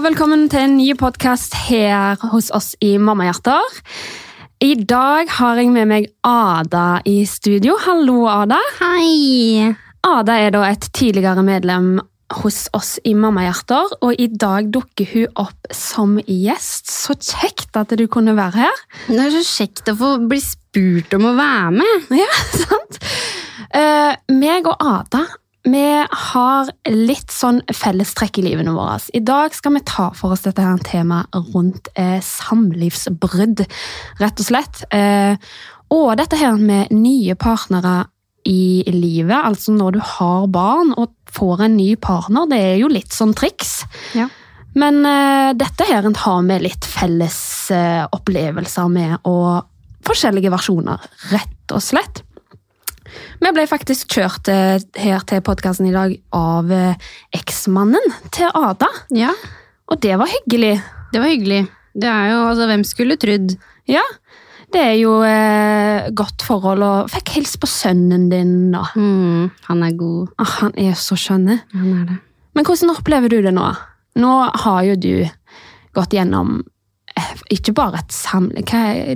Og velkommen til en ny podkast her hos oss i Mammahjerter. I dag har jeg med meg Ada i studio. Hallo, Ada. Hei! Ada er da et tidligere medlem hos oss i Mammahjerter, og i dag dukker hun opp som gjest. Så kjekt at du kunne være her. Det er så kjekt å få bli spurt om å være med. Ja, sant? Uh, meg og Ada vi har litt sånn fellestrekk i livene våre. I dag skal vi ta for oss dette her temaet rundt eh, samlivsbrudd, rett og slett. Eh, og dette her med nye partnere i livet, altså når du har barn og får en ny partner, det er jo litt sånn triks. Ja. Men eh, dette her har vi litt felles eh, opplevelser med, og forskjellige versjoner, rett og slett. Vi ble faktisk kjørt eh, her til podkasten i dag av eh, eksmannen til Ada. Ja, Og det var hyggelig. det var hyggelig. Det er jo, altså, hvem skulle trodd? Ja, det er jo eh, godt forhold, og fikk hils på sønnen din, da. Mm, han er god. Ah, han er så skjønn. Han er det. Men hvordan opplever du det nå? Nå har jo du gått gjennom eh, ikke bare et samle...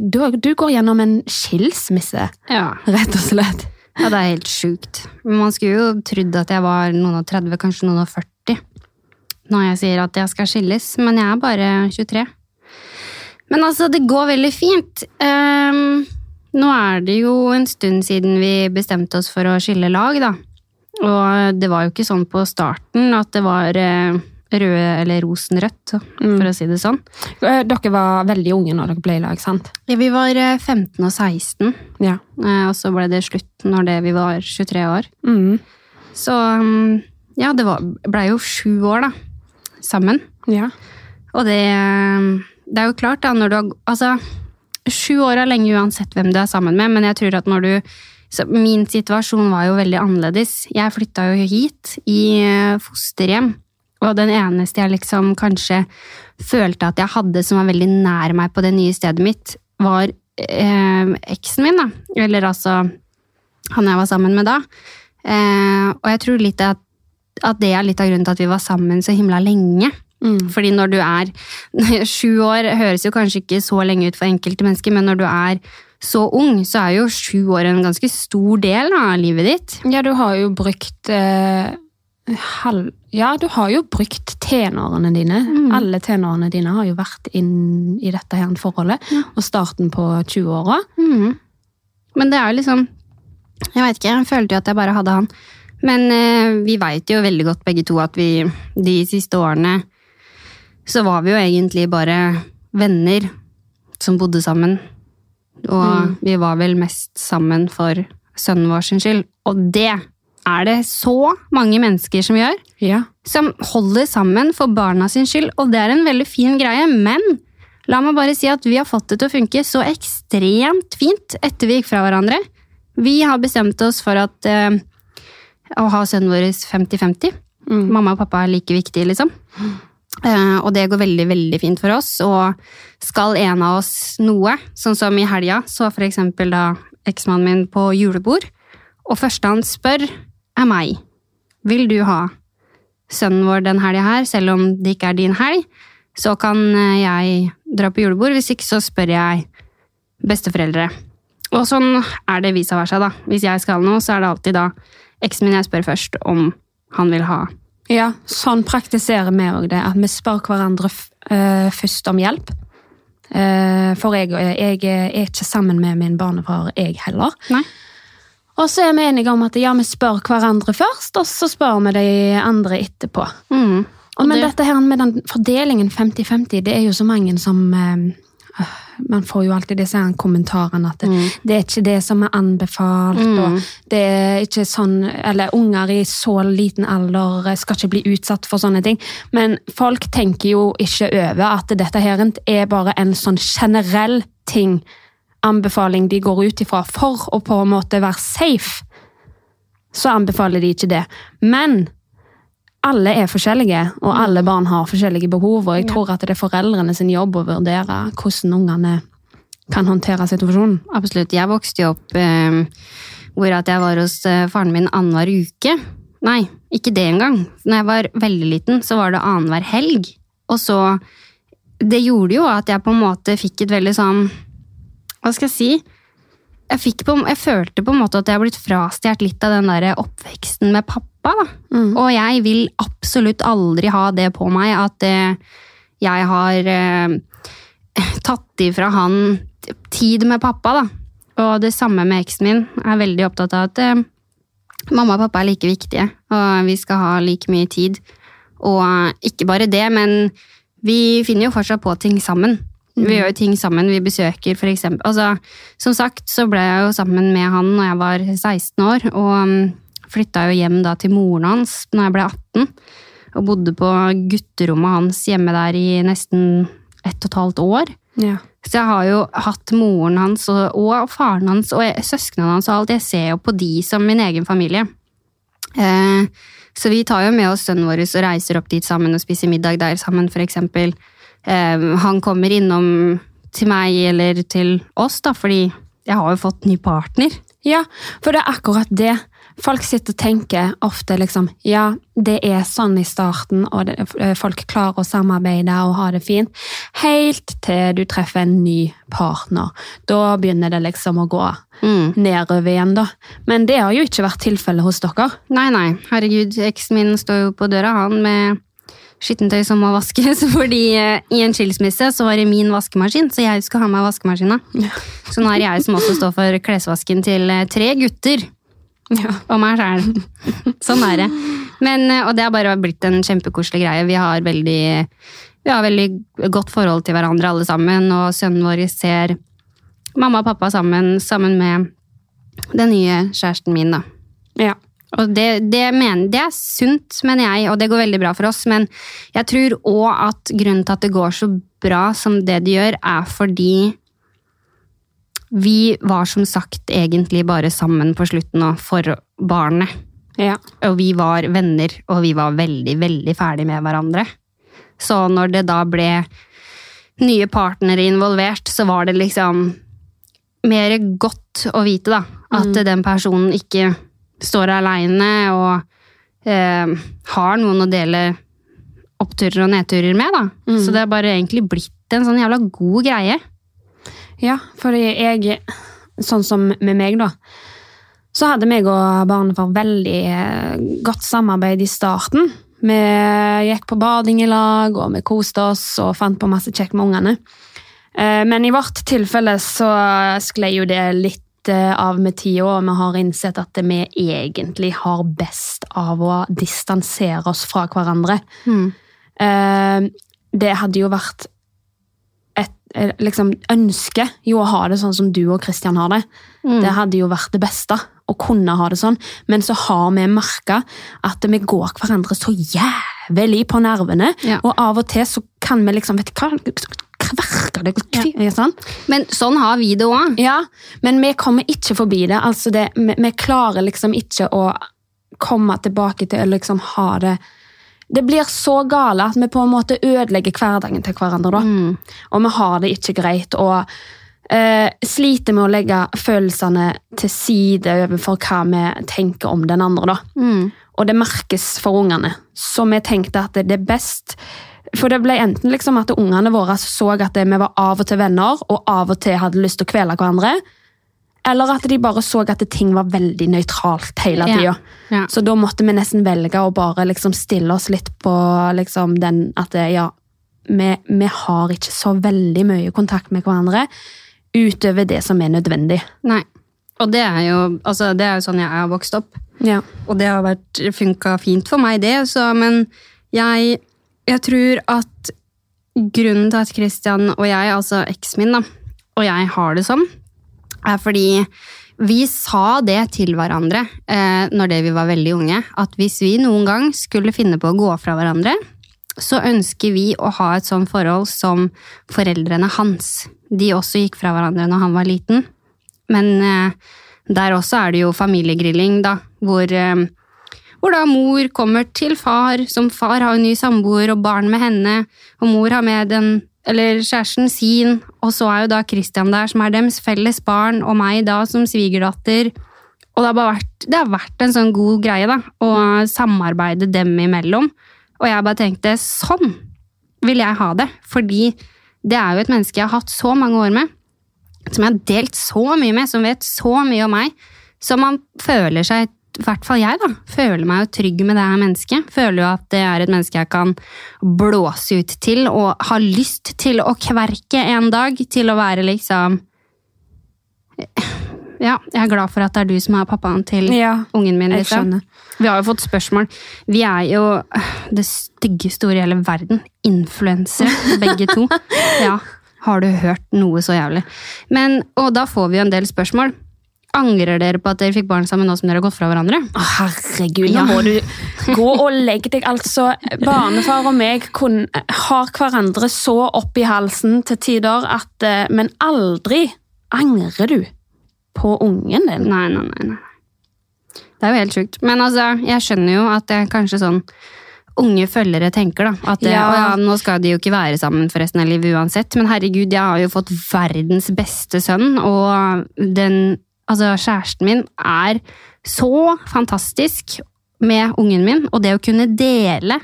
Du, du går gjennom en skilsmisse, Ja. rett og slett. Ja, det er helt sjukt. Man skulle jo trodd at jeg var noen og 30, kanskje noen og 40. Når jeg sier at jeg skal skilles, men jeg er bare 23. Men altså, det går veldig fint. Um, nå er det jo en stund siden vi bestemte oss for å skille lag, da. Og det var jo ikke sånn på starten at det var eh, røde eller rosenrødt, for å si det sånn. Eh, Dere var veldig unge når dere ble i lag, sant? Ja, vi var eh, 15 og 16, Ja. eh, og så ble det slutt når det vi var 23 år. Mm. Så mm, ja, det blei ble jo sju år, da. Sammen. Ja. Og det, det er jo klart, da, når du har Altså, sju år er lenge uansett hvem du er sammen med, men jeg tror at når du så Min situasjon var jo veldig annerledes. Jeg flytta jo hit i eh, fosterhjem, og den eneste jeg liksom kanskje følte at jeg hadde som var veldig nær meg på det nye stedet mitt, var eh, eksen min, da. Eller altså han jeg var sammen med da. Eh, og jeg tror litt at, at det er litt av grunnen til at vi var sammen så himla lenge. Mm. Fordi når du er sju år, høres jo kanskje ikke så lenge ut for enkelte mennesker, men når du er så ung, så er jo sju år en ganske stor del av livet ditt. Ja, du har jo brukt eh, halv... Ja, du har jo brukt tenårene dine. Mm. Alle tenårene dine har jo vært inn i dette her forholdet. Og starten på 20-åra. Men det er jo liksom Jeg vet ikke, jeg følte jo at jeg bare hadde han. Men eh, vi veit jo veldig godt begge to at vi de siste årene så var vi jo egentlig bare venner som bodde sammen. Og vi var vel mest sammen for sønnen vår sin skyld. Og det er det så mange mennesker som gjør. Ja. som holder sammen for barna sin skyld, og det er en veldig fin greie, men la meg bare si at vi har fått det til å funke så ekstremt fint etter vi gikk fra hverandre. Vi har bestemt oss for at eh, å ha sønnen vår 50-50. Mm. Mamma og pappa er like viktige, liksom. Eh, og det går veldig, veldig fint for oss, og skal en av oss noe, sånn som i helga, så for eksempel da eksmannen min på julebord, og første han spør, er meg. Vil du ha sønnen vår den helga her, selv om det ikke er din helg, så kan eh, jeg dra på julebord. Hvis ikke så spør jeg besteforeldre. Og sånn er det vice versa, da. Hvis jeg skal noe, så er det alltid da eksen min jeg spør først om han vil ha. ja, sånn praktiserer vi òg det. At vi spør hverandre eh, først om hjelp. Uh, for jeg, jeg er ikke sammen med min barnefar, jeg heller. Nei. Og så er vi enige om at ja, vi spør hverandre først, og så spør vi de andre etterpå. Mm. Og men det- dette her med den fordelingen 50-50, det er jo så mange som øh, Man får jo alltid disse kommentarene at det, det er ikke det som er anbefalt, og det er ikke sånn Eller unger i så liten alder eh, skal ikke bli utsatt for sånne ting. Men folk tenker jo ikke over at dette her er bare en sånn generell ting, anbefaling de går ut ifra for å på en måte være safe. Så anbefaler de ikke det. Men alle er forskjellige, og alle barn har forskjellige behov, og jeg tror at det er foreldrene sin jobb å vurdere hvordan ungene kan håndtere situasjonen. Absolutt. Jeg vokste jo opp eh, hvor at jeg var hos eh, faren min annenhver uke. Nei, ikke det engang. Når jeg var veldig liten, så var det annenhver helg. Og så Det gjorde jo at jeg på en måte fikk et veldig sånn Hva skal jeg si? Jeg, fikk på, jeg følte på en måte at jeg har blitt frastjålet litt av den der oppveksten med pappa. Da. Mm. Og jeg vil absolutt aldri ha det på meg at eh, jeg har eh, tatt ifra han tid med pappa. Da. Og det samme med eksen min. Jeg er veldig opptatt av at eh, mamma og pappa er like viktige, og vi skal ha like mye tid. Og ikke bare det, men vi finner jo fortsatt på ting sammen. Vi gjør jo ting sammen, vi besøker eksempel. Altså, som sagt så ble jeg jo sammen med han når jeg var 16 år, og um, flytta jo hjem da til moren hans når jeg ble 18. Og bodde på gutterommet hans hjemme der i nesten ett og et halvt år. Ja. Så jeg har jo hatt moren hans og, og faren hans og søsknene hans og alt. Jeg ser jo på de som min egen familie. Eh, så vi tar jo med oss sønnen vår og reiser opp dit sammen og spiser middag der sammen. Eh, han kommer innom til meg eller til oss, da, fordi jeg har jo fått ny partner. Ja, for det er akkurat det. Folk sitter og tenker ofte liksom Ja, det er sånn i starten, og det, eh, folk klarer å samarbeide og ha det fint. Helt til du treffer en ny partner. Da begynner det liksom å gå Mm. nedover igjen, da. Men det har jo ikke vært tilfellet hos dere. Nei, nei, herregud, eksen min står jo på døra, han med skittentøy som må vaskes, fordi eh, i en skilsmisse så var det min vaskemaskin, så jeg skulle ha med vaskemaskina. Så nå er det jeg som også står for klesvasken til eh, tre gutter. Ja. Og meg sjæl. Sånn er det. Men, eh, og det har bare blitt en kjempekoselig greie. Vi har veldig, vi har veldig godt forhold til hverandre alle sammen, og sønnen vår ser mamma og pappa sammen, sammen med den nye kjæresten min, da. ja. Og det, det, mener, det er sunt, mener jeg, og det går veldig bra for oss. Men jeg tror òg at grunnen til at det går så bra som det det gjør, er fordi vi var som sagt egentlig bare sammen på slutten nå for barnet. Ja. Og vi var venner, og vi var veldig, veldig ferdig med hverandre. Så når det da ble nye partnere involvert, så var det liksom mer godt å vite, da. At den personen ikke står aleine og eh, har noen å dele oppturer og nedturer med, da. Mm. Så det har bare egentlig blitt en sånn jævla god greie. Ja, for jeg, sånn som med meg da, så hadde meg og barnefar veldig eh, godt samarbeid i starten. Vi gikk på bading i lag, og vi koste oss og fant på masse kjekt med ungene. Eh, Men i vårt tilfelle så sklei jo det litt eh, av med tida, og vi har innsett at vi egentlig har best av å distansere oss fra hverandre. Mm. Det hadde jo vært et eh, liksom, ønske jo å ha det sånn som du og Christian har det. Det hadde jo vært det beste å kunne ha det sånn, men så har vi merka at vi går hverandre så jævlig på nervene, Ja. og av og til så kan vi liksom vet du hva, kverker det ja. sånn? Men sånn har vi det òg. Ja, men vi kommer ikke forbi det. Altså det vi, vi klarer liksom ikke å komme tilbake til å liksom ha det Det blir så gale at vi på en måte ødelegger hverdagen til hverandre. da. Og vi har det ikke greit. og Uh, sliter med å legge følelsene til side overfor hva vi tenker om den andre. Mm. Og det merkes for ungene. Så vi tenkte at det er best For det ble enten liksom at ungene våre så at vi var av og til venner, og av og til hadde lyst til å kvele hverandre. Eller at de bare så at ting var veldig nøytralt hele Ja. tida. Ja. Så da måtte vi nesten velge å bare liksom stille oss litt på liksom den at det, ja, vi, vi har ikke så veldig mye kontakt med hverandre utover det som er nødvendig. Nei. Og det er jo, altså, det er jo sånn jeg har vokst opp. Ja. Og det har vært, funka fint for meg, det. Så, men jeg, jeg tror at grunnen til at Christian og jeg, altså eksen min, da, og jeg har det sånn, er fordi vi sa det til hverandre eh, når det vi var veldig unge, at hvis vi noen gang skulle finne på å gå fra hverandre, så ønsker vi å ha et sånt forhold som foreldrene hans. De også gikk fra hverandre når han var liten. Men eh, der også er det jo familiegrilling, da, hvor, eh, hvor da mor kommer til far, som far har en ny samboer og barn med henne, og mor har med den, eller kjæresten sin, og så er jo da Christian der, som er deres felles barn, og meg da som svigerdatter. Og det har, bare vært, det har vært en sånn god greie, da. Å samarbeide dem imellom. Og jeg bare tenkte sånn vil jeg ha det. Fordi det er jo et menneske jeg har hatt så mange år med. Som jeg har delt så mye med, som vet så mye om meg. som man føler seg, i hvert fall jeg, da, føler meg jo trygg med det her mennesket. Føler jo at det er et menneske jeg kan blåse ut til, og har lyst til å kverke en dag. Til å være liksom ja, jeg er glad for at det er du som er pappaen til Ja, ungen min. jeg Liksom. Vi har jo fått spørsmål. Vi er jo det styggeste ordet i hele verden. Influensere, begge to. Ja, har du hørt noe så jævlig? Men, og da får vi jo en del spørsmål. Angrer dere på at dere fikk barn sammen nå som dere har gått fra hverandre? Å, herregud, nå Ja. må du gå og legge deg. Altså, barnefar og meg kun, har hverandre så opp i halsen til tider at eh, Men aldri angrer du på ungen din. Nei, nei, nei. nei. Det er jo helt sjukt. Men altså, jeg skjønner jo at det er kanskje sånn unge følgere tenker, da. At det, Ja. «Å ja, nå skal de jo ikke være sammen for resten av livet uansett. Men herregud, jeg har jo fått verdens beste sønn, og den Altså, kjæresten min er så fantastisk med ungen min, og det å kunne dele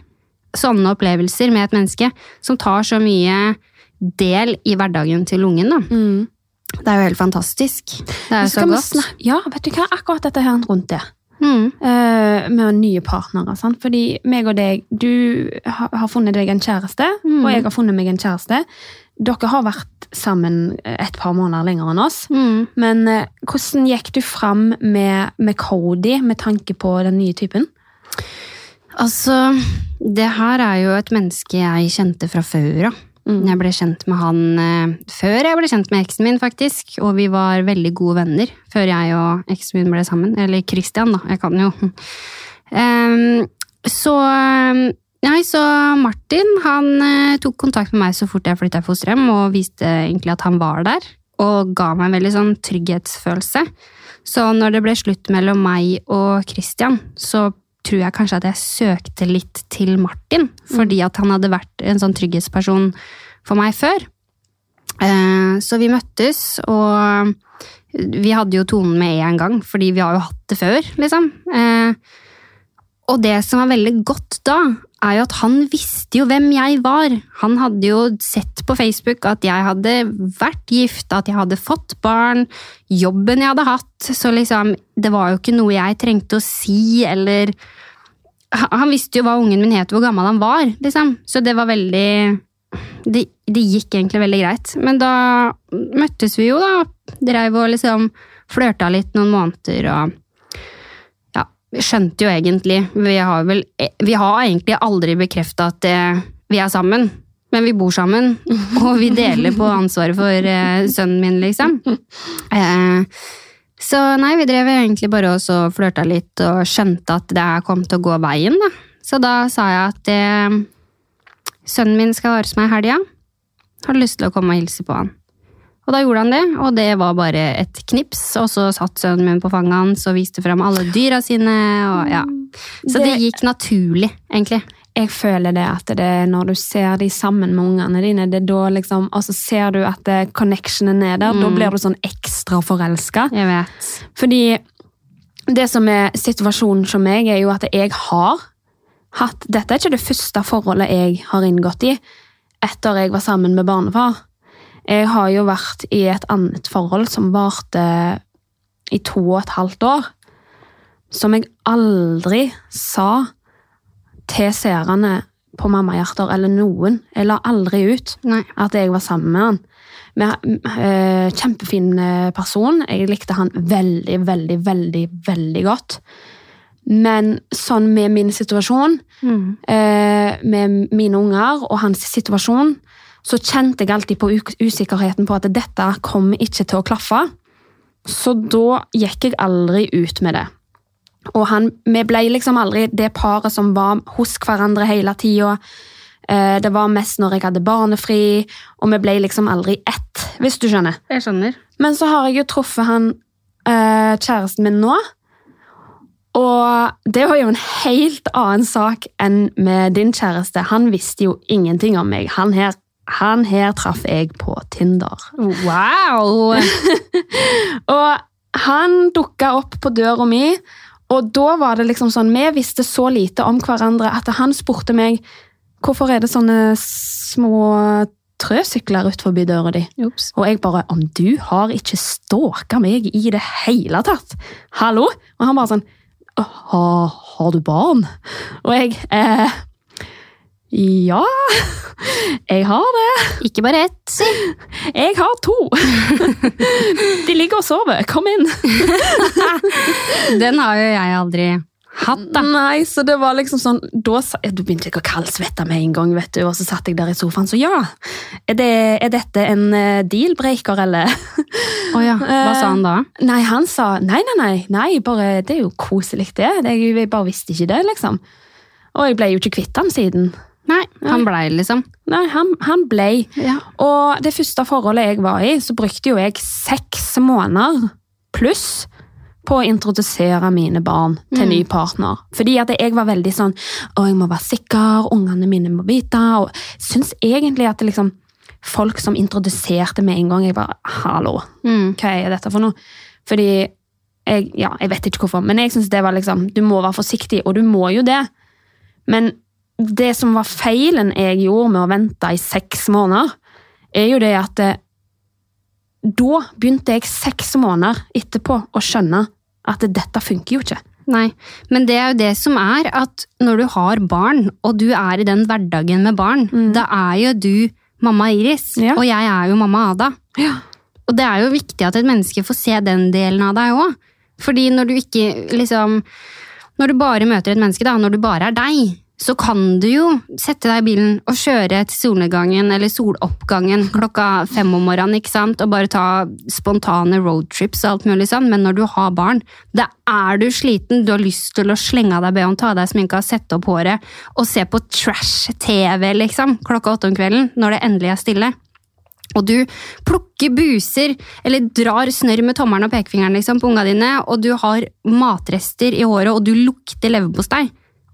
sånne opplevelser med et menneske som tar så mye del i hverdagen til ungen, da. Mm. Det er jo helt fantastisk. Det er jo så godt. Ja, vet du hva? Akkurat dette her rundt det. Mm. Eh, med nye partnere. Sant? Fordi meg og deg, du har, har funnet deg en kjæreste, Mm. og jeg har funnet meg en kjæreste. Dere har vært sammen et par måneder lenger enn oss. Mm. Men eh, hvordan gikk du fram med, med Cody med tanke på den nye typen? Altså, det her er jo et menneske jeg kjente fra før av. Mm. Jeg ble kjent med han eh, før jeg ble kjent med eksen min, faktisk. Og vi var veldig gode venner før jeg og eksen min ble sammen. Eller Christian, da. Jeg kan jo. Um, så Nei, så Martin han eh, tok kontakt med meg så fort jeg flytta fosterhjem, og viste egentlig at han var der. Og ga meg en veldig sånn trygghetsfølelse. Så når det ble slutt mellom meg og Christian, så tror jeg kanskje at jeg søkte litt til Martin, fordi at han hadde vært en sånn trygghetsperson for meg før. Eh, Så vi møttes, og vi hadde jo tonen med en gang, fordi vi har jo hatt det før, liksom. Eh, Og det som var veldig godt da, er jo at han visste jo hvem jeg var. Han hadde jo sett på Facebook at jeg hadde vært gift, at jeg hadde fått barn, jobben jeg hadde hatt. Så liksom, det var jo ikke noe jeg trengte å si, eller Han visste jo hva ungen min het, hvor gammel han var, liksom. Så det var veldig det, det gikk egentlig veldig greit. Men da møttes vi jo, da. Dreiv og liksom flørta litt noen måneder og vi skjønte jo egentlig Vi har vel Vi har egentlig aldri bekrefta at eh, vi er sammen. Men vi bor sammen, og vi deler på ansvaret for eh, sønnen min, liksom. Eh, så nei, vi drev egentlig bare og flørta litt og skjønte at det kom til å gå veien, da. Så da sa jeg at sønnen min skal være hos meg i helga. Har lyst til å komme og hilse på han? Og da gjorde han det, og det var bare et knips. Og så satt sønnen min på fanget hans og viste fram alle dyra sine. Og, ja. Så det, Det- gikk naturlig, egentlig. Jeg føler det at det når du ser de sammen med ungene dine, det da liksom, altså ser du at connectionen er der, da Mm. blir du sånn ekstra forelska. Fordi det som er situasjonen som meg, er jo at jeg har hatt Dette er ikke det første forholdet jeg har inngått i etter jeg var sammen med barnefar. Jeg har jo vært i et annet forhold som varte i to og et halvt år. Som jeg aldri sa til seerne på Mammahjerter eller noen. Jeg la aldri ut Nei. at jeg var sammen med han. Med, øh, kjempefin eh, person. Jeg likte han veldig, veldig, veldig, veldig godt. Men sånn med min situasjon, Mm. øh, med mine unger og hans situasjon, så kjente jeg alltid på usikkerheten på at dette kommer ikke til å klaffe. Så da gikk jeg aldri ut med det. Og han, vi ble liksom aldri det paret som var hos hverandre hele tida. Eh, Det var mest når jeg hadde barnefri, og vi ble liksom aldri ett, hvis du skjønner. Jeg skjønner. Men så har jeg jo truffet han eh, kjæresten min nå. Og det var jo en helt annen sak enn med din kjæreste. Han visste jo ingenting om meg. Han her, han her traff jeg på Tinder. Wow! Og han dukka opp på døra mi, og da var det liksom sånn Vi visste så lite om hverandre at han spurte meg hvorfor er det sånne små trøsykler ut forbi døra di. Ups. Og jeg bare Om du har ikke stalka meg i det hele tatt! Hallo? Og han bare sånn «Har, har du barn? Og jeg eh, Ja, jeg har det. Ikke bare ett, si. Jeg har to. De ligger og sover. Kom inn. Den har jo jeg aldri hatt, da. Nei, så det var liksom sånn da, begynte ikke å kaldsvette med en gang, vet du, og så satt jeg der i sofaen. Så ja, er, det, er dette en eh, deal-breaker, eller? Å ja. Hva sa han da? Nei, han sa nei, nei, nei, nei bare, det er jo koselig det. det. Jeg bare visste ikke det, liksom. Og jeg ble jo ikke kvitt han siden. Nei, han blei liksom. Nei, han, han ble. Ja. Og det første forholdet jeg var i, så brukte jo jeg seks måneder pluss på å introdusere mine barn til ny partner. Fordi at jeg var veldig sånn Å, jeg må være sikker, ungene mine må vite. Og syns egentlig at det liksom folk som introduserte med en gang Jeg bare Hallo, Mm. hva er dette for noe? Fordi jeg, ja, jeg vet ikke hvorfor, men jeg synes det var liksom Du må være forsiktig, og du må jo det. Men det som var feilen jeg gjorde med å vente i seks måneder, er jo det at eh, da begynte jeg seks måneder etterpå å skjønne at dette funker jo ikke. Nei, men det er jo det som er at når du har barn, og du er i den hverdagen med barn, da er jo du mamma Iris, Ja. og jeg er jo mamma Ada. Og det er jo viktig at et menneske får se den delen av deg òg. Fordi når du ikke liksom Når du bare møter et menneske, da, når du bare er deg, så kan du jo sette deg i bilen og kjøre til solnedgangen eller soloppgangen klokka fem om morgenen ikke sant? og bare ta spontane roadtrips og alt mulig sånn. Men når du har barn, da er du sliten, du har lyst til å slenge av deg BH-en, ta av deg sminka, sette opp håret og se på trash-TV liksom, klokka åtte om kvelden når det endelig er stille. Og du plukker buser, eller drar snørr med tommelen og pekefingeren liksom, på unga dine, og du har matrester i håret, og du lukter leverpostei.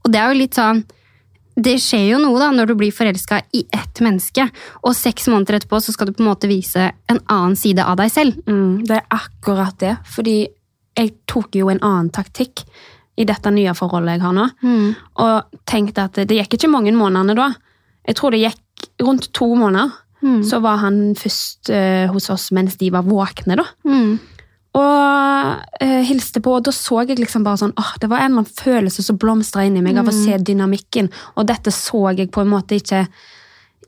Og det er jo litt sånn Det skjer jo noe da, når du blir forelska i ett menneske, og seks måneder etterpå så skal du på en måte vise en annen side av deg selv. Mm, det er akkurat det, fordi jeg tok jo en annen taktikk i dette nye forholdet jeg har nå, og tenkte at det gikk ikke mange månedene da. Jeg tror det gikk rundt to måneder. Så var han først uh, hos oss mens de var våkne, da. Mm. Og eh, hilste på, og da så jeg liksom bare sånn åh, Det var en eller annen følelse som blomstra inni meg av å se dynamikken, og dette så jeg på en måte ikke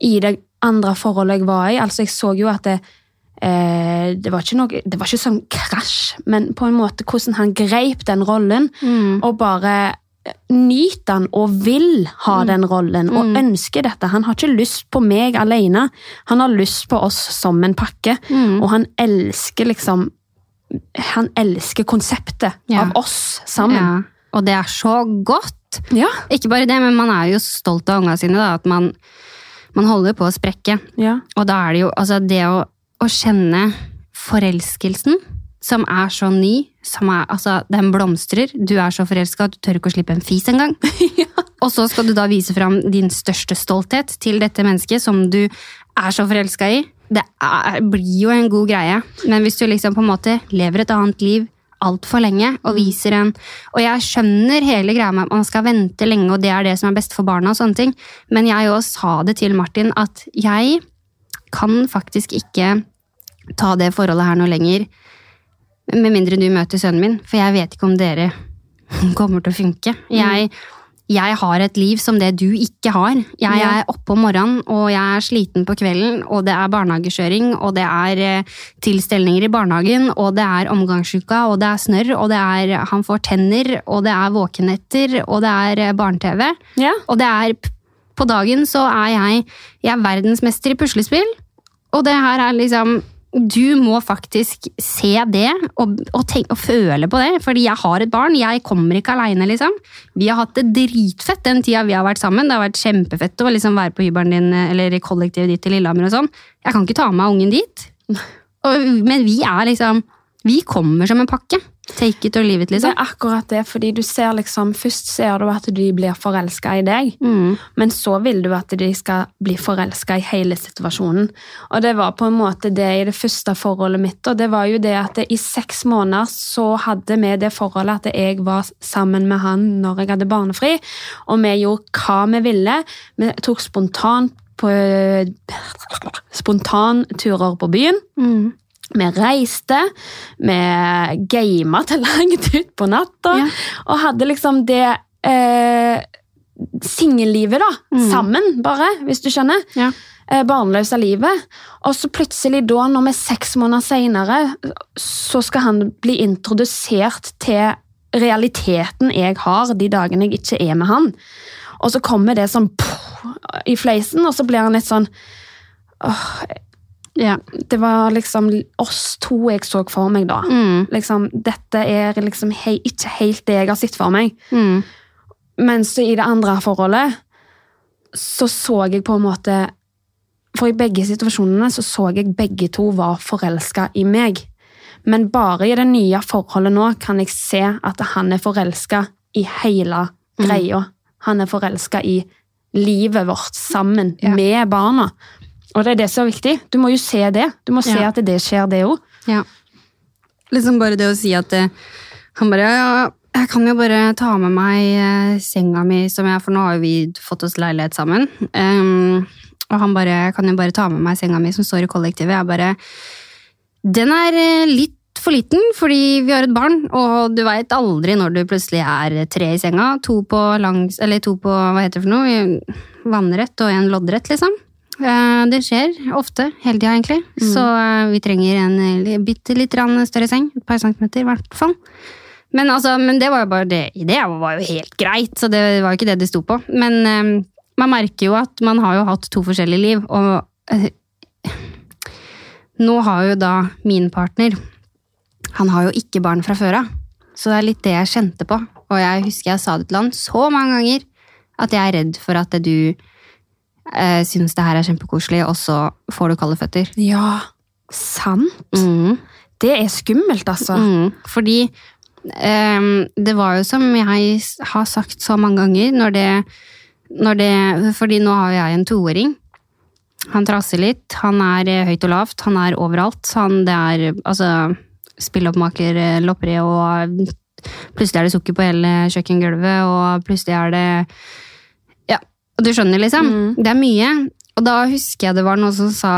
i det andre forholdet jeg var i. Altså, jeg så jo at det eh, det, var ikke noe, det var ikke sånn krasj, men på en måte hvordan han greip den rollen, og bare nyter han og vil ha den rollen, og ønsker dette. Han har ikke lyst på meg alene, han har lyst på oss som en pakke, og han elsker liksom han elsker konseptet Ja. av oss sammen. Ja. Og det er så godt! Ja. Ikke bare det, men man er jo stolt av ungene sine, da, at man, man holder på å sprekke. Ja. Og da er det jo altså det å, å kjenne forelskelsen, som er så ny, som er, altså, den blomstrer, du er så forelska at du tør ikke å slippe en fis engang. Og så skal du da vise fram din største stolthet til dette mennesket som du er så forelska i. Det er, blir jo en god greie, men hvis du liksom på en måte lever et annet liv altfor lenge og viser en Og jeg skjønner hele greia med at man skal vente lenge, og det er det som er best for barna, og sånne ting, men jeg òg sa det til Martin at jeg kan faktisk ikke ta det forholdet her noe lenger, med mindre du møter sønnen min, for jeg vet ikke om dere kommer til å funke. Jeg, jeg har et liv som det du ikke har. Jeg er oppe om morgenen, og jeg er sliten på kvelden, og det er barnehagekjøring, og det er eh, tilstelninger i barnehagen, og det er omgangsuka, og det er snørr, og det er han får tenner, og det er våkenetter, og det er eh, barne-TV. Ja. Og det er på dagen så er jeg, jeg er verdensmester i puslespill. Og det her er liksom Du må faktisk se det og, og, tenk, og føle på det. Fordi jeg har et barn. Jeg kommer ikke aleine, liksom. Vi har hatt det dritfett den tida vi har vært sammen. Det har vært kjempefett å liksom være på hybelen din eller i kollektivet ditt i Lillehammer og sånn. Jeg kan ikke ta med meg ungen dit. Og, men vi er liksom Vi kommer som en pakke. Take it or leave it, Det liksom. er akkurat det, fordi du ser liksom Først ser du at de blir forelska i deg, Mm. men så vil du at de skal bli forelska i hele situasjonen. Og det var på en måte det i det første forholdet mitt, og det var jo det at i seks måneder så hadde vi det forholdet at jeg var sammen med han når jeg hadde barnefri, og vi gjorde hva vi ville. Vi tok spontan på spontanturer på byen. Mm. Vi reiste, vi gama til langt ut på natta, Ja. og hadde liksom det eh, singellivet, da. Mm. Sammen, bare, hvis du skjønner. Ja. Eh, barnløse livet. Og så plutselig da, når vi er seks måneder seinere, så skal han bli introdusert til realiteten jeg har de dagene jeg ikke er med han. Og så kommer det sånn poff, i fleisen, og så blir han litt sånn Ja. Det var liksom oss to jeg så for meg da. Mm. Liksom, dette er liksom hei, ikke helt det jeg har sett for meg. Mm. Mens i det andre forholdet så så jeg på en måte For i begge situasjonene så så jeg begge to var forelska i meg. Men bare i det nye forholdet nå kan jeg se at han er forelska i hele greia. Han er forelska i livet vårt sammen yeah. med barna. Og det er det som er viktig. Du må jo se det. Du må se Ja. at det skjer, det òg. Ja. Liksom bare det å si at eh, han bare ja, jeg kan jo bare ta med meg eh, senga mi, som jeg, for nå har jo vi fått oss leilighet sammen. Um, og han bare jeg kan jo bare ta med meg senga mi som står i kollektivet. Jeg bare Den er eh, litt for liten, fordi vi har et barn, og du veit aldri når du plutselig er tre i senga. To på langs, eller to på hva heter det for noe? Vannrett og en loddrett, liksom. Eh, Det skjer ofte, hele tida egentlig. Så eh, vi trenger en eh, bitte litt større seng. Et par centimeter, i hvert fall. Men, altså, men det var jo bare det. Det var jo helt greit, så det var jo ikke det det sto på. Men um, man merker jo at man har jo hatt to forskjellige liv, og uh, nå har jo da min partner Han har jo ikke barn fra før av. Så det er litt det jeg kjente på. Og jeg husker jeg sa det til han så mange ganger at jeg er redd for at du eh, syns det her er kjempekoselig, og så får du kalde føtter. Ja, sant? Mm. Det er skummelt, altså. Mm, fordi ehm, det var jo som jeg har sagt så mange ganger, når det, når det Fordi nå har jeg en toåring. Han trasser litt. Han er eh, høyt og lavt. Han er overalt. Han, det er altså spilloppmaker, eh, lopperi og Plutselig er det sukker på hele kjøkkengulvet, og plutselig er det Ja, du skjønner, liksom. Mm. Det er mye. Og da husker jeg det var noen som sa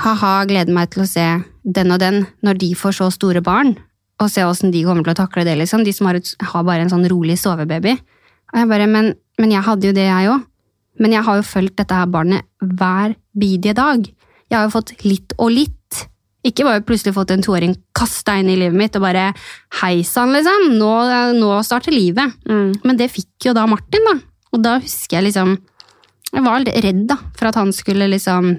ha-ha, gleder meg til å se den og den når de får så store barn, og se åssen de kommer til å takle det, liksom. De som har, et, har bare en sånn rolig sovebaby. Og jeg bare, men, men jeg hadde jo det, jeg òg. Men jeg har jo fulgt dette her barnet hver bidige dag. Jeg har jo fått litt og litt. Ikke bare plutselig fått en toåring kasta inn i livet mitt og bare hei sann, liksom. Nå, nå starter livet. Mm. Men det fikk jo da Martin, da. Og da husker jeg liksom Jeg var litt redd da, for at han skulle liksom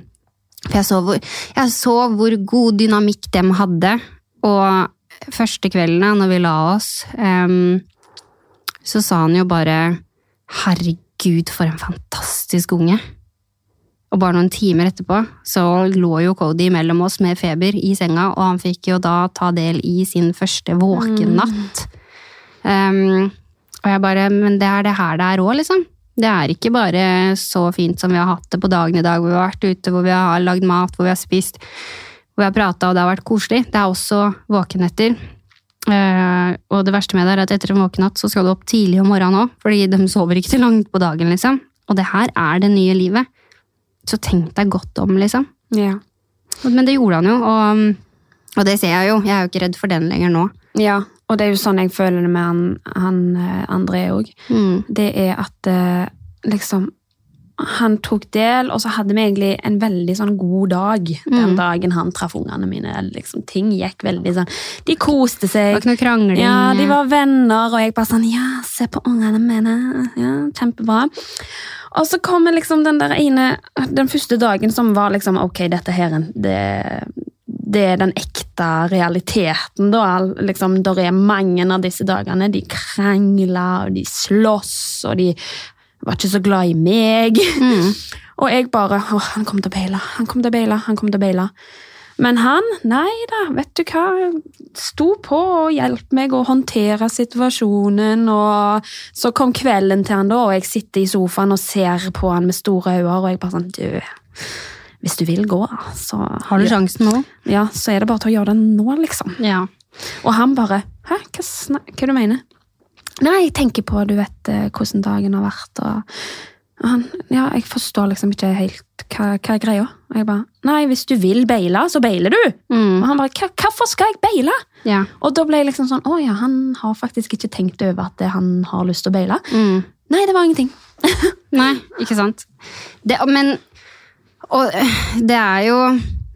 For jeg så hvor, jeg så hvor god dynamikk dem hadde. Og første kveldene når vi la oss, um, så sa han jo bare Herregud, for en fantastisk unge. Og bare noen timer etterpå så lå jo Cody mellom oss med feber i senga, og han fikk jo da ta del i sin første våkennatt. Um, og jeg bare Men det er det her det er òg, liksom. Det er ikke bare så fint som vi har hatt det på dagen i dag, hvor vi har vært ute, hvor vi har lagd mat, hvor vi har spist, hvor vi har prata, og det har vært koselig. Det er også våkenetter. Eh, og det verste med det er at etter en våkenatt så skal du opp tidlig om morgenen òg, fordi de sover ikke til langt på dagen, liksom. Og det her er det nye livet. Så tenk deg godt om, liksom. Ja. Men det gjorde han jo, og, og det ser jeg jo. Jeg er jo ikke redd for den lenger nå. ja. Og det er jo sånn jeg føler det med han, han eh, André òg. Mm. Det er at eh, liksom Han tok del, og så hadde vi egentlig en veldig sånn god dag den Mm. dagen han traff ungene mine. Liksom, ting gikk veldig sånn De koste seg. Det var ikke noe krangling. Ja, de var venner, og jeg bare sånn Ja, se på ungene mine. Ja, Kjempebra. Og så kommer liksom den der ene Den første dagen som var liksom Ok, dette her det, det er den ekte realiteten, da. Liksom, der er mange av disse dagene. De krangler, og de slåss, og de var ikke så glad i meg. Mm. Og jeg bare Å, han kommer til å beile, han kommer til å beile, han kommer til å beile. Men han, nei da, vet du hva, sto på og hjalp meg å håndtere situasjonen, og så kom kvelden til han da, og jeg sitter i sofaen og ser på han med store øyne, og jeg bare sånn, du, hvis du vil gå, så... Har du sjansen nå? Ja, så er det bare til å gjøre det nå, liksom. Ja. Og han bare, hæ, hva, snak, hva du mener? Nei, jeg tenker på, du vet, eh, hvordan dagen har vært, og og han, ja, jeg forstår liksom ikke helt hva, hva er greia. Og jeg bare, nei, hvis du vil beile, så beiler du. Mm. Og han bare, "Hva- hvorfor skal jeg beile? Ja. Og da ble jeg liksom sånn, å ja, han har faktisk ikke tenkt over at han har lyst til å beile. Mm. Nei, det var ingenting. Nei, ikke sant. Det, men Og øh, det er jo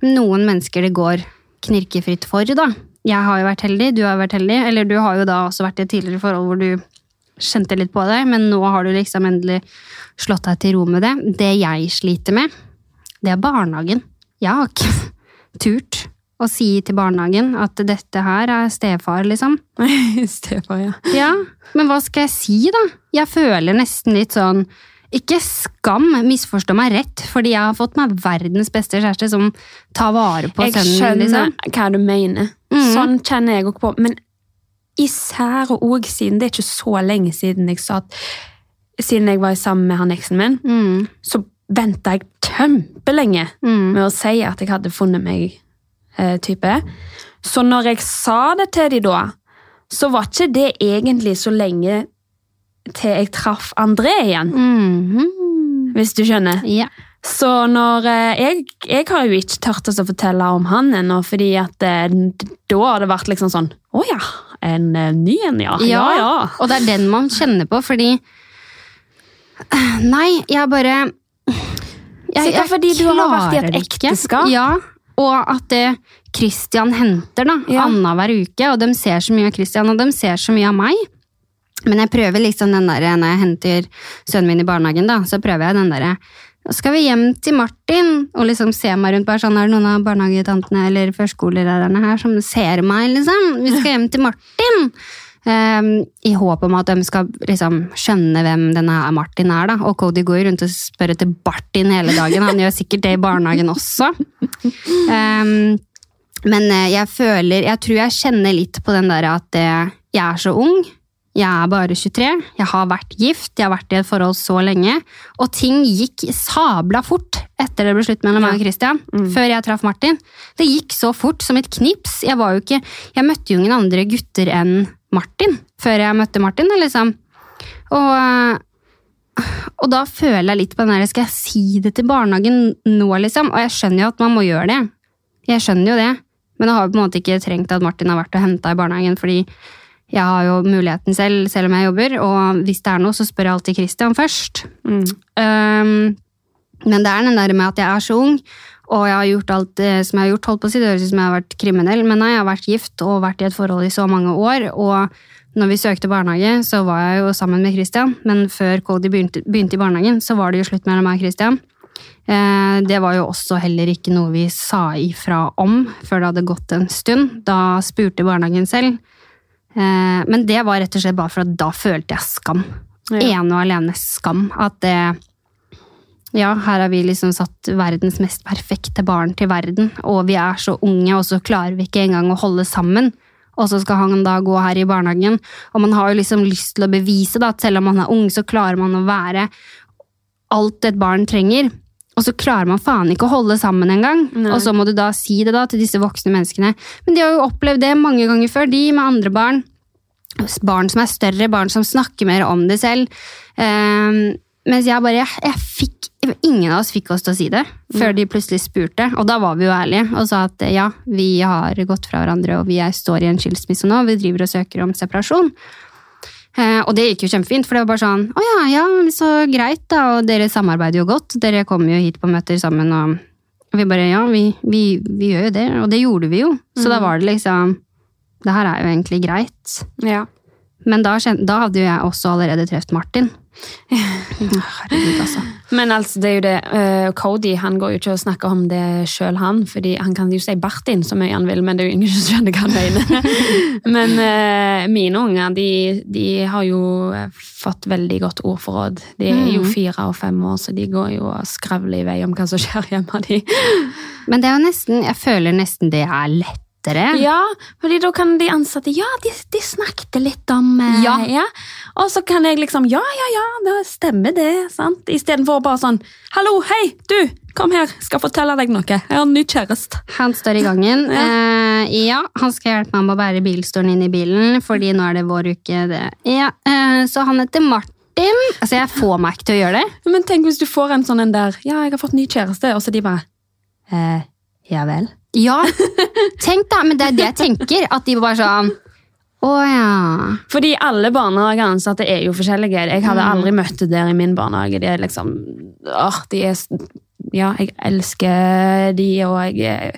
noen mennesker det går knirkefritt for, da. Jeg har jo vært heldig, du har vært heldig. Eller du har jo da også vært i et tidligere forhold hvor du kjente litt på det, men nå har du liksom endelig slått deg til ro med det. Det jeg sliter med, det er barnehagen. Jeg har ikke turt å si til barnehagen at dette her er stefar, liksom. stefar, ja. Ja, men hva skal jeg si, da? Jeg føler nesten litt sånn Ikke skam, misforstå meg rett, fordi jeg har fått meg verdens beste kjæreste som tar vare på Jeg sønnen skjønner min. Liksom. hva du mener. Mm. Sånn kjenner jeg også på. Men især også siden det er ikke så lenge siden jeg sa at siden jeg var sammen med han eksen min, Mm, så venta jeg kjempelenge mm, med å si at jeg hadde funnet meg eh, type. Så når jeg sa det til de da, så var ikke det egentlig så lenge til jeg traff André igjen, mm, hvis du skjønner. ja. Så når eh, jeg, jeg har jo ikke tørt å fortelle om han ennå, fordi at eh, da har det vært liksom sånn Å ja, en eh, ny en, ja. Ja, ja. Og det er den man kjenner på, fordi Nei, jeg bare jeg, Sikkert fordi du har vært i et ekteskap. Ja, og at det Christian henter da, Ja. annenhver uke, og de ser så mye av Christian, og de ser så mye av meg. Men jeg prøver liksom den der, når jeg henter sønnen min i barnehagen, da, så prøver jeg den derre skal vi hjem til Martin, og liksom se meg rundt. bare sånn, Er det noen av barnehagetantene eller førskolelærerne her som ser meg, liksom? Vi skal hjem til Martin! Um, I håp om at de skal liksom skjønne hvem denne Martin er. da. Og Cody går rundt og spør etter Bartin hele dagen. Han gjør sikkert det i barnehagen også. Um, men eh, jeg føler Jeg tror jeg kjenner litt på den der at eh, jeg er så ung. Jeg er bare 23. Jeg har vært gift. Jeg har vært i et forhold så lenge. Og ting gikk sabla fort etter det ble slutt mellom meg og Christian. Mm. Før jeg traff Martin. Det gikk så fort som et knips. Jeg var jo ikke Jeg møtte jo ingen andre gutter enn Martin før jeg møtte Martin, liksom. Og, og da føler jeg litt på den der Skal jeg si det til barnehagen nå, liksom? Og jeg skjønner jo at man må gjøre det. Jeg skjønner jo det. Men jeg har jo på en måte ikke trengt at Martin har vært og henta i barnehagen, fordi jeg har jo muligheten selv, selv om jeg jobber. Og hvis det er noe, så spør jeg alltid Christian først. Mm. Um, men det er den der med at jeg er så ung, og jeg har gjort alt som jeg har gjort. holdt på å si, Det høres ut som jeg har vært kriminell, men nei, jeg har vært gift og vært i et forhold i så mange år. Og når vi søkte barnehage, så var jeg jo sammen med Christian. Men før Cody begynte, begynte i barnehagen, så var det jo slutt mellom meg og Christian. Eh, det var jo også heller ikke noe vi sa ifra om før det hadde gått en stund. Da spurte barnehagen selv. Eh, men det var rett og slett bare for at da følte jeg skam. Ja. Ene og alene skam. At det Ja, her har vi liksom satt verdens mest perfekte barn til verden, og vi er så unge, og så klarer vi ikke engang å holde sammen. Og så skal han da gå her i barnehagen, og man har jo liksom lyst til å bevise da, at selv om man er ung, så klarer man å være alt et barn trenger. Og så klarer man faen ikke å holde sammen engang. Og så må du da si det da til disse voksne menneskene. Men de har jo opplevd det mange ganger før, de med andre barn. Barn som er større, barn som snakker mer om det selv. Um, mens jeg bare, jeg, jeg fikk, ingen av oss fikk oss til å si det, før de plutselig spurte. Og da var vi jo ærlige og sa at ja, vi har gått fra hverandre, og vi er, står i en skilsmisse nå, vi driver og søker om separasjon. Eh, og det gikk jo kjempefint, for det var bare sånn Å ja, ja, så greit, da. Og dere samarbeider jo godt. Dere kommer jo hit på møter sammen, og vi bare Ja, vi, vi, vi gjør jo det. Og det gjorde vi jo. Så da var det liksom Det her er jo egentlig greit. Ja. Men da, da hadde jo jeg også allerede truffet Martin. Herregud, altså. Men altså, det er jo det. eh, Cody han går jo ikke og snakker om det sjøl, han. fordi han kan jo si Bartin så mye han vil, men det er jo ingen som skjønner hva han mener. men uh, mine unger de, de har jo eh, fått veldig godt ordforråd. De er jo Mhm. fire og fem år, så de går jo og skravler i vei om hva som skjer hjemme. De. Men det er jo nesten, jeg føler nesten det er lettere. Ja, fordi da kan de ansatte Ja, de, de snakket litt om eh, Ja. Og så kan jeg liksom Ja, ja, ja, det stemmer det. sant? Istedenfor bare sånn Hallo, hei, du! Kom her, skal fortelle deg noe. Jeg har en ny kjæreste. Han står i gangen. Ja. ja, han skal hjelpe meg med å bære bilstolen inn i bilen, fordi nå er det vår uke. Det. Ja, eh, så han heter Martin. Altså, jeg får meg ikke til å gjøre det. Men tenk hvis du får en sånn en der Ja, jeg har fått ny kjæreste, og så de bare eh, Ja vel? Ja, tenk da, men det er det jeg tenker. At de bare sånn Å ja. Fordi alle barnehageansatte er jo forskjellige. Jeg hadde Mm. aldri møtt det der i min barnehage. De er liksom åh, de er, Ja, jeg elsker de, og jeg,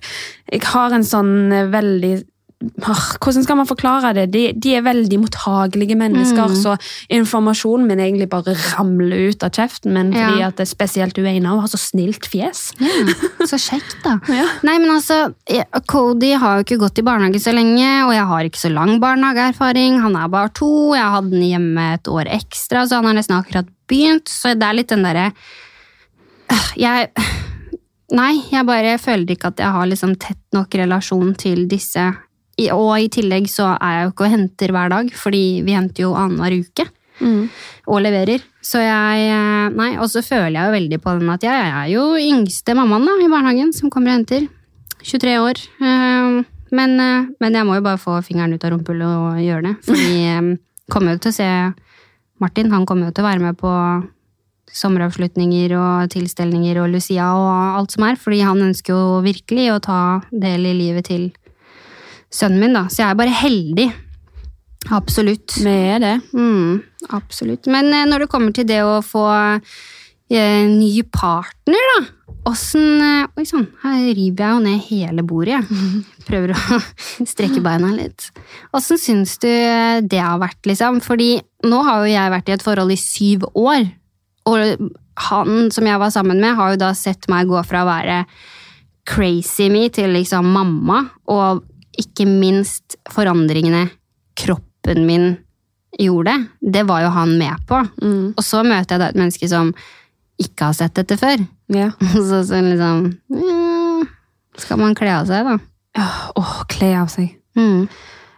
jeg har en sånn veldig Hvordan skal man forklare det? De, de er veldig mottagelige mennesker, Mm. så informasjonen min egentlig bare ramler ut av kjeften min fordi Ja. at det er spesielt Ueina og har så snilt fjes. ja. Så kjekt, da. Ja. Nei, men altså, Cody har jo ikke gått i barnehage så lenge, og jeg har ikke så lang barnehageerfaring. Han er bare to, jeg hadde den hjemme et år ekstra, så han har nesten akkurat begynt. Så det er litt den derre Øh, Jeg Nei, jeg bare føler ikke at jeg har liksom tett nok relasjon til disse. Og i tillegg så er jeg jo ikke og henter hver dag, fordi vi henter jo annenhver uke Mm. og leverer. Så jeg eh, Nei, og så føler jeg jo veldig på den at jeg er jo yngste mammaen da, i barnehagen som kommer og henter. 23 år. Eh, Men, eh, men jeg må jo bare få fingeren ut av rumpehullet og gjøre det. Fordi jeg kommer jo til å se Martin, han kommer jo til å være med på sommeravslutninger og tilstelninger og Lucia og alt som er, fordi han ønsker jo virkelig å ta del i livet til sønnen min, da. Så jeg er bare heldig. Absolutt. Vi er det. Mm, absolutt. Men eh, når det kommer til det å få eh, ny partner, da Åssen eh, Oi sann, her river jeg jo ned hele bordet, jeg. Prøver å strekke beina litt. Åssen syns du det har vært, liksom? Fordi nå har jo jeg vært i et forhold i syv år. Og han som jeg var sammen med, har jo da sett meg gå fra å være crazy me til liksom mamma, og ikke minst forandringene kroppen min gjorde. Det var jo han med på. Mm. Og så møter jeg da et menneske som ikke har sett dette før. Ja. Så sånn liksom ja, Skal man kle av seg, da? Åh, kle av seg. Mm.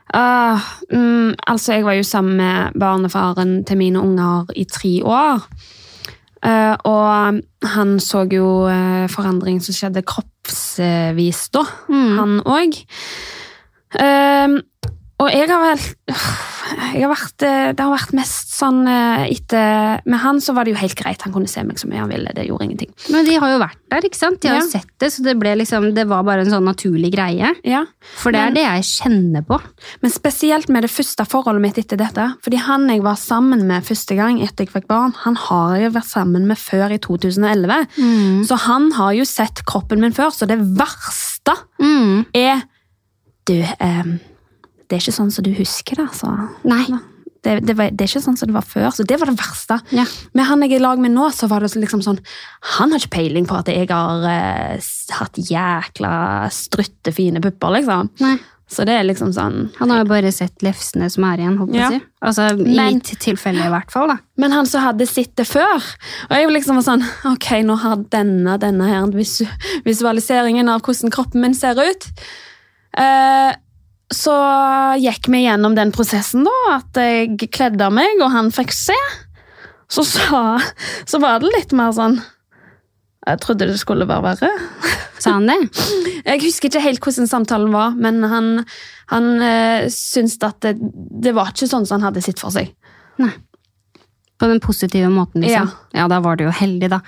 Uh, mm, altså, jeg var jo sammen med barnefaren til mine unger i tre år. Uh, og han så jo uh, forandring som skjedde kroppsvis da, Mm. han òg. Og jeg har vel jeg har vært, eh, Det har vært mest sånn eh, etter Med han så var det jo helt greit. Han kunne se meg så mye han ville. Det gjorde ingenting. Men de har jo vært der, ikke sant? De har jo Ja. sett det, så det, ble liksom, det var bare en sånn naturlig greie. Ja, For det Men- er det jeg kjenner på. Men spesielt med det første forholdet mitt etter dette. Fordi han jeg var sammen med første gang etter jeg fikk barn, han har jeg vært sammen med før i 2011. Så han har jo sett kroppen min før, så det verste Mm. er Du, eh, det er ikke sånn som du husker det, altså. Nei. Det, det, var, det er ikke sånn som det var før, så det var det verste. Ja. Med han jeg er i lag med nå, så var det liksom sånn Han har ikke peiling på at jeg har eh, hatt jækla struttefine pupper, liksom. Nei. Så det er liksom sånn Han har jo bare sett lefsene som er igjen, håper jeg Ja. Altså, I Men- mitt tilfelle, i hvert fall. da. Men han som hadde sett det før Og jeg liksom var sånn Ok, nå har denne, denne her visualiseringen av hvordan kroppen min ser ut. Eh, så gikk vi gjennom den prosessen, da. At jeg kledde av meg, og han fikk se. Så, så, så var det litt mer sånn Jeg trodde det skulle være verre. Sa han det? Jeg husker ikke helt hvordan samtalen var, men han, han øh, syntes at det, det var ikke sånn som han hadde sett for seg. Nei. På den positive måten, liksom. Ja. da var du jo heldig, da.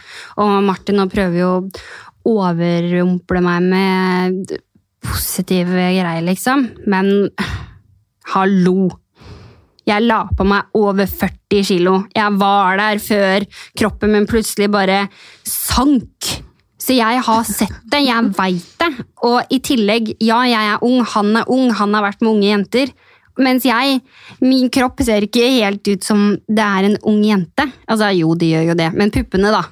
Og Martin nå prøver jo å overrumple meg med positive greier, liksom. Men hallo! Jeg la på meg over 40 kilo. Jeg var der før kroppen min plutselig bare sank. Så jeg har sett det, jeg veit det. Og i tillegg, ja, jeg er ung, han er ung, han har vært med unge jenter. Mens jeg, min kropp ser ikke helt ut som det er en ung jente. Altså, jo, de gjør jo det, men puppene, da.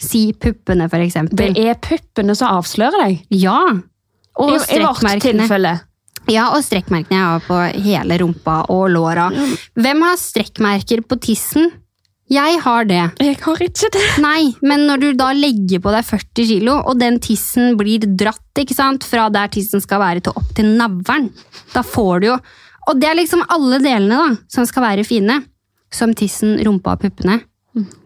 Si puppene, for eksempel. Det er puppene som avslører deg. Ja. Og strekkmerkene. Ja, og strekkmerkene jeg har på hele rumpa og låra. Hvem har strekkmerker på tissen? Jeg har det. Jeg har ikke det. Nei, men når du da legger på deg 40 kilo, og den tissen blir dratt ikke sant, fra der tissen skal være til opp til navlen, da får du jo Og det er liksom alle delene da, som skal være fine. Som tissen, rumpa og puppene.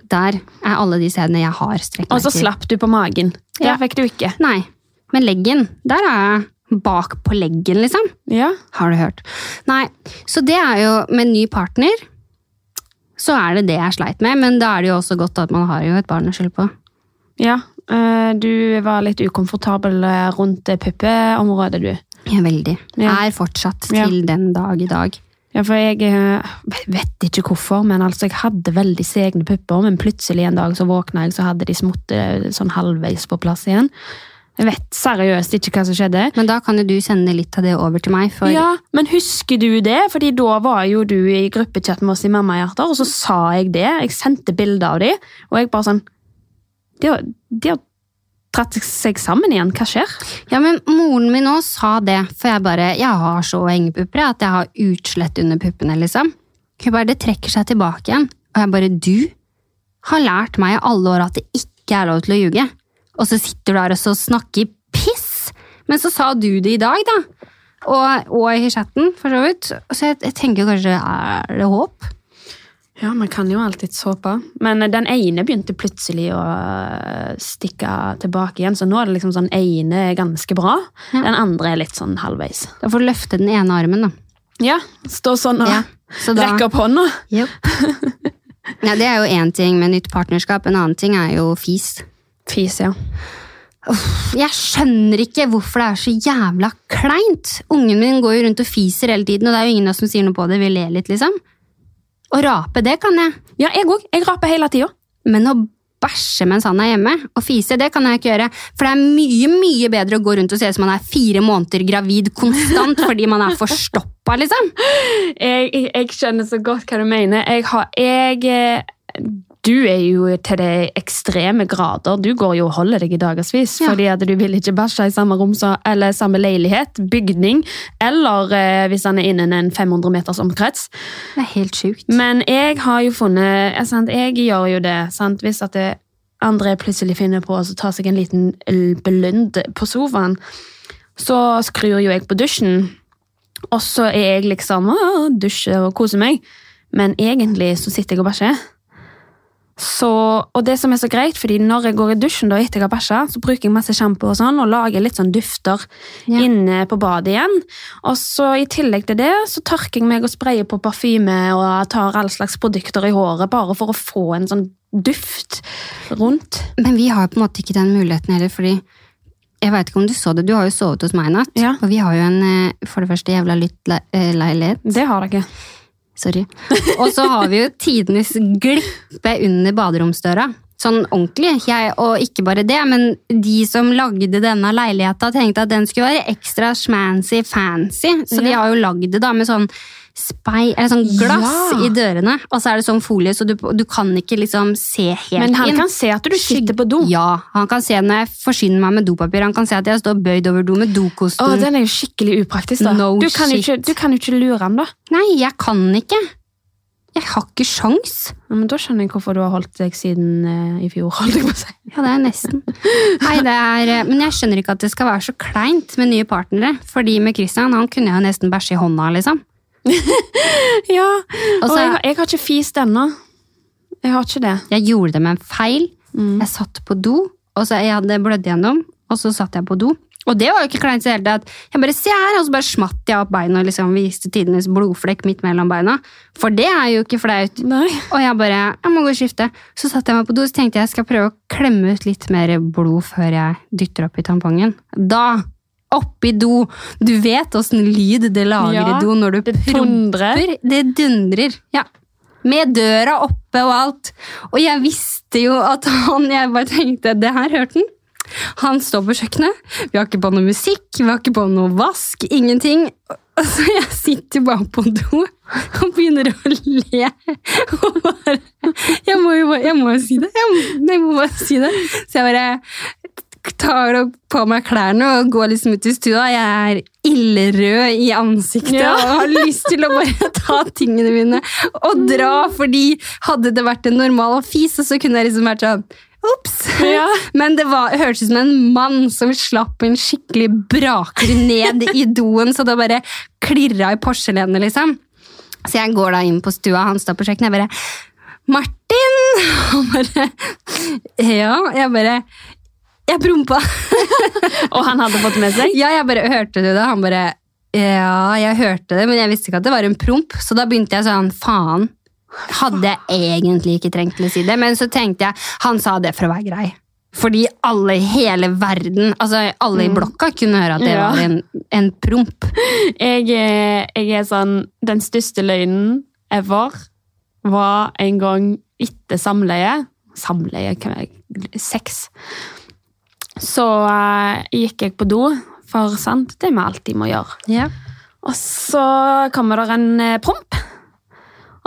Der er alle de stedene jeg har strekkmerker. Og så slapp du på magen. Det Ja. fikk du ikke. Nei, men leggen, der er jeg bak på leggen, liksom. Ja. Har du hørt? Nei, så det er jo med en ny partner, så er det det jeg sleit med, men da er det jo også godt at man har jo et barn å skylde på. ja. eh, Du var litt ukomfortabel eh, rundt det puppeområdet, du. Ja, veldig. Ja. Er fortsatt Ja. til den dag i dag. Ja, for jeg eh, vet ikke hvorfor, men altså, jeg hadde veldig segne pupper, men plutselig en dag så våkna jeg, så hadde de smutt eh, sånn halvveis på plass igjen. Jeg vet seriøst ikke hva som skjedde. Men da kan jo du sende litt av det over til meg, for Ja, men husker du det? Fordi da var jo du i gruppechat med oss i Mammahjerter, og så sa jeg det. Jeg sendte bilder av de, og jeg bare sånn De har, de har dratt seg sammen igjen. Hva skjer? Ja, men moren min òg sa det, for jeg bare Jeg har så hengepupper at jeg har utslett under puppene, liksom. Hun bare Det trekker seg tilbake igjen. Og jeg bare Du har lært meg i alle år at det ikke er lov til å ljuge. Og så sitter du der og så snakker piss! Men så sa du det i dag, da. Og, og i chatten, for så vidt. Så jeg, jeg tenker kanskje Er det håp? Ja, man kan jo alltids håpe. Men den ene begynte plutselig å stikke tilbake igjen, så nå er det liksom sånn ene er ganske bra, Ja. den andre er litt sånn halvveis. Da får du løfte den ene armen, da. Ja, stå sånn og Ja, så da- rekke opp hånda. Ja, det er jo én ting med nytt partnerskap. En annen ting er jo fis. Fis, ja. Jeg skjønner ikke hvorfor det er så jævla kleint. Ungen min går jo rundt og fiser hele tiden, og det er jo ingen av oss som sier noe på det. Vi ler litt, liksom. Å rape, det kan jeg. Ja, jeg òg. Jeg raper hele tida. Men å bæsje mens han er hjemme, og fise, det kan jeg ikke gjøre. For det er mye, mye bedre å gå rundt og se ut som man er fire måneder gravid konstant fordi man er forstoppa, liksom. Jeg, jeg, jeg skjønner så godt hva du mener. Jeg har jeg, eh, Du er jo til det ekstreme grader. Du går jo og holder deg i dagevis Ja. fordi at du vil ikke bæsje i samme rom eller samme leilighet, bygning, eller eh, hvis han er innen en 500 meters omkrets. Det er helt sjukt. Men jeg har jo funnet ja, sant, Jeg gjør jo det. Sant? Hvis at det, andre plutselig finner på å ta seg en liten l- blund på sofaen, så skrur jo jeg på dusjen. Og så er jeg liksom å, dusjer og koser meg. Men egentlig så sitter jeg og bæsjer. Så, og det som er så greit, fordi når jeg går i dusjen da etter jeg har bæsja, så bruker jeg masse sjampo og sånn, og lager litt sånn dufter Ja. inne på badet igjen. Og så i tillegg til det, så tørker jeg meg og sprayer på parfyme og tar all slags produkter i håret, bare for å få en sånn duft rundt. Men vi har på en måte ikke den muligheten heller, fordi jeg vet ikke om du så det, du har jo sovet hos meg i natt. Ja. Og vi har jo en, eh, for det første, jævla lytt le eh, leilighet. Det har dere. Sorry. Og så har vi jo tidenes glippe under baderomsdøra. Sånn ordentlig. Jeg, og ikke bare det, men de som lagde denne leiligheta, tenkte at den skulle være ekstra schmancy fancy. Så de har jo lagd det da med sånn spei, eller sånn glass Ja. i dørene. Og så er det sånn folie, så du, du kan ikke liksom se helt inn. Men han inn. kan se at du sitter på do. Ja, han kan se når jeg forsyner meg med dopapir. Han kan se at jeg står bøyd over do med dokosten. Å, den er jo skikkelig upraktisk, da. No du, kan ikke, du kan jo ikke lure han, da. Nei, jeg kan ikke. Jeg har ikke sjans. Ja, men Da skjønner jeg hvorfor du har holdt deg siden uh, i fjor. holdt jeg på å si. Ja, det er nesten. Nei, det er, eh, men jeg skjønner ikke at det skal være så kleint med nye partnere. Fordi med Christian, han kunne jeg jo nesten bæsje i hånda, liksom. Ja, Og og jeg, jeg har ikke fist ennå. Jeg har ikke det. Jeg gjorde det med en feil. Mm. Jeg satt på do, og så jeg hadde blødd gjennom, og så satt jeg på do. Og det var jo ikke kleint i det hele tatt. Jeg bare, se her, og så bare smatt jeg opp beina og liksom viste tidenes blodflekk midt mellom beina. For det er jo ikke flaut. Nei. Og jeg bare, jeg må gå og skifte. Så satte jeg meg på do, så tenkte jeg jeg skal prøve å klemme ut litt mer blod før jeg dytter opp i tampongen. Da, oppi do, du vet åssen lyd det lager Ja, i do når du det promper. Det dundrer, ja. Med døra oppe og alt. Og jeg visste jo at han, jeg bare tenkte, det her hørte han. Han står på kjøkkenet, vi har ikke på noe musikk, vi har ikke på noe vask, ingenting. så jeg sitter bare på do og begynner å le. Og bare Jeg må jo bare, jeg må jo si det. Jeg må, jeg må bare si det. Så jeg bare tar på meg klærne og går liksom ut i stua. Jeg er ildrød i ansiktet Ja. og har lyst til å bare ta tingene mine og dra, fordi hadde det vært en normal fis, så kunne jeg liksom vært sånn Ops! Ja. Men det var, hørtes ut som en mann som slapp en skikkelig braker ned i doen, så det bare klirra i porselenet, liksom. Så jeg går da inn på stua, han står på kjøkkenet, jeg bare Martin! Han bare Ja, jeg bare Jeg prompa. Og han hadde fått med seg? Ja, jeg bare hørte du det? Han bare Ja, jeg hørte det, men jeg visste ikke at det var en promp, så da begynte jeg sånn Faen. Hadde jeg egentlig ikke trengt å si det, men så tenkte jeg Han sa det for å være grei. Fordi alle i hele verden, altså alle i blokka, kunne høre at det Ja. var en, en promp. Jeg, er- jeg er sånn Den største løgnen ever var en gang etter samleie Samleie, er det? Sex. Så uh, gikk jeg på do, for sant, det vi alltid må gjøre. Yeah. Og så kommer det en uh, promp.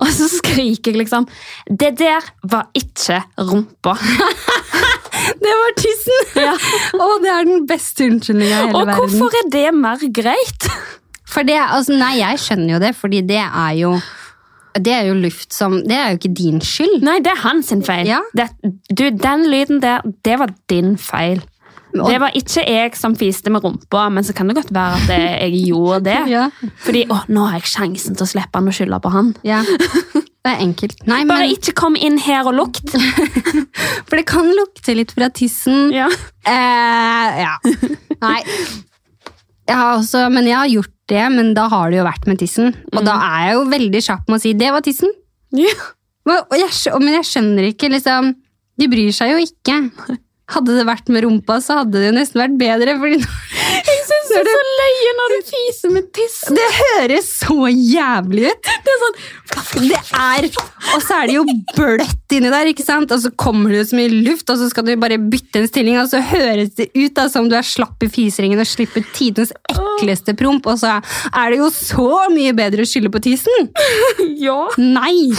Og så skriker jeg liksom Det der var ikke rumpa. Det var tissen! Ja. Og det er den beste unnskyldninga i hele Og verden. hvorfor er det mer greit? For det, altså, nei, jeg skjønner jo det, fordi det er jo det er jo luft som Det er jo ikke din skyld. Nei, det er hans feil. Ja. Det, du, den lyden der, det var din feil. Det var ikke jeg som fiste med rumpa, men så kan det godt være at jeg gjorde det. Ja. Fordi å, nå har jeg sjansen til å slippe han og skylde på han. Ja. Det er enkelt. Nei, Bare men, ikke kom inn her og lukt. for det kan lukte litt fra tissen. Ja. Eh, ja. Nei. Jeg har også, men jeg har gjort det, men da har det jo vært med tissen. Og da er jeg jo veldig kjapp med å si 'det var tissen'. Ja. Men jeg, men jeg skjønner ikke, liksom De bryr seg jo ikke. Hadde det vært med rumpa, så hadde det jo nesten vært bedre. Fordi Jeg syns det er så løye når du fiser med tiss. det høres så jævlig ut! Det er sånn Det er, Og så er det jo bløtt inni der, ikke sant? og så kommer det jo så mye luft, og så skal du bare bytte en stilling, og så høres det ut da, som du er slapp i fiseringen og slipper tidens ekleste promp, og så er det jo så mye bedre å skylde på tissen! Ja, Nei!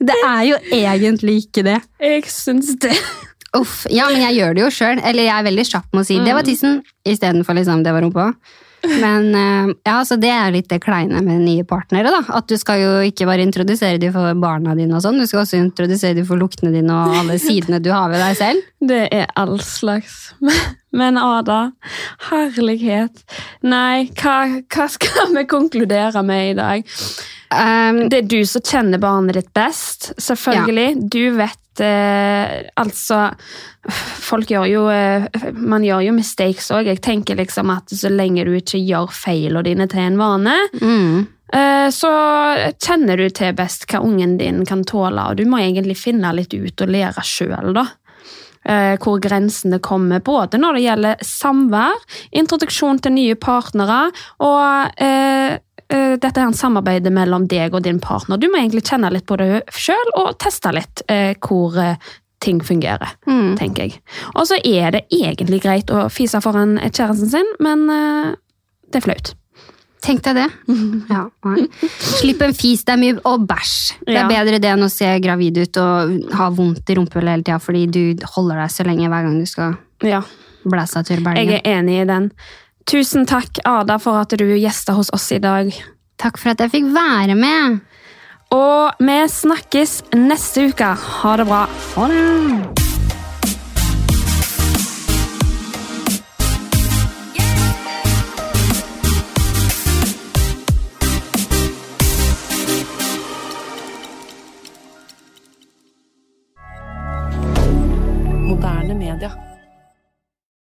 Det er jo egentlig ikke det. jeg syns det. Uff, ja, men jeg gjør det jo sjøl. Eller jeg er veldig kjapp med å si 'det var tissen' istedenfor liksom 'det var rumpa'. Men eh, ja, så det er litt det kleine med nye partnere. da. At du skal jo ikke bare introdusere dem for barna dine, og sånn, du skal også introdusere dem for luktene dine og alle sidene du har ved deg selv. Det er all slags. Men Ada, herlighet. Nei, hva, hva skal vi konkludere med i dag? Um, Det er du som kjenner barnet ditt best, selvfølgelig. Du vet eh, altså Folk gjør jo eh, Man gjør jo mistakes òg. Jeg tenker liksom at så lenge du ikke gjør feilene dine til en vane, mm, eh, så kjenner du til best hva ungen din kan tåle, og du må egentlig finne litt ut og lære sjøl, da. Eh, hvor grensene kommer, både når det gjelder samvær, introduksjon til nye partnere og eh, eh, dette en samarbeid mellom deg og din partner. Du må egentlig kjenne litt på det sjøl og teste litt eh, hvor eh, ting fungerer, mm. tenker jeg. Og så er det egentlig greit å fise foran kjæresten sin, men det er flaut. Tenk deg det. Ja. Slipp en fis, det er mye Og bæsj. Det er Ja. bedre det enn å se gravid ut og ha vondt i rumpehullet hele tida fordi du holder deg så lenge hver gang du skal Ja. blæse av tur Jeg er enig i den. Tusen takk, Ada, for at du gjesta hos oss i dag. Takk for at jeg fikk være med. Og vi snakkes neste uke. Ha det bra. Ha det. moderne media.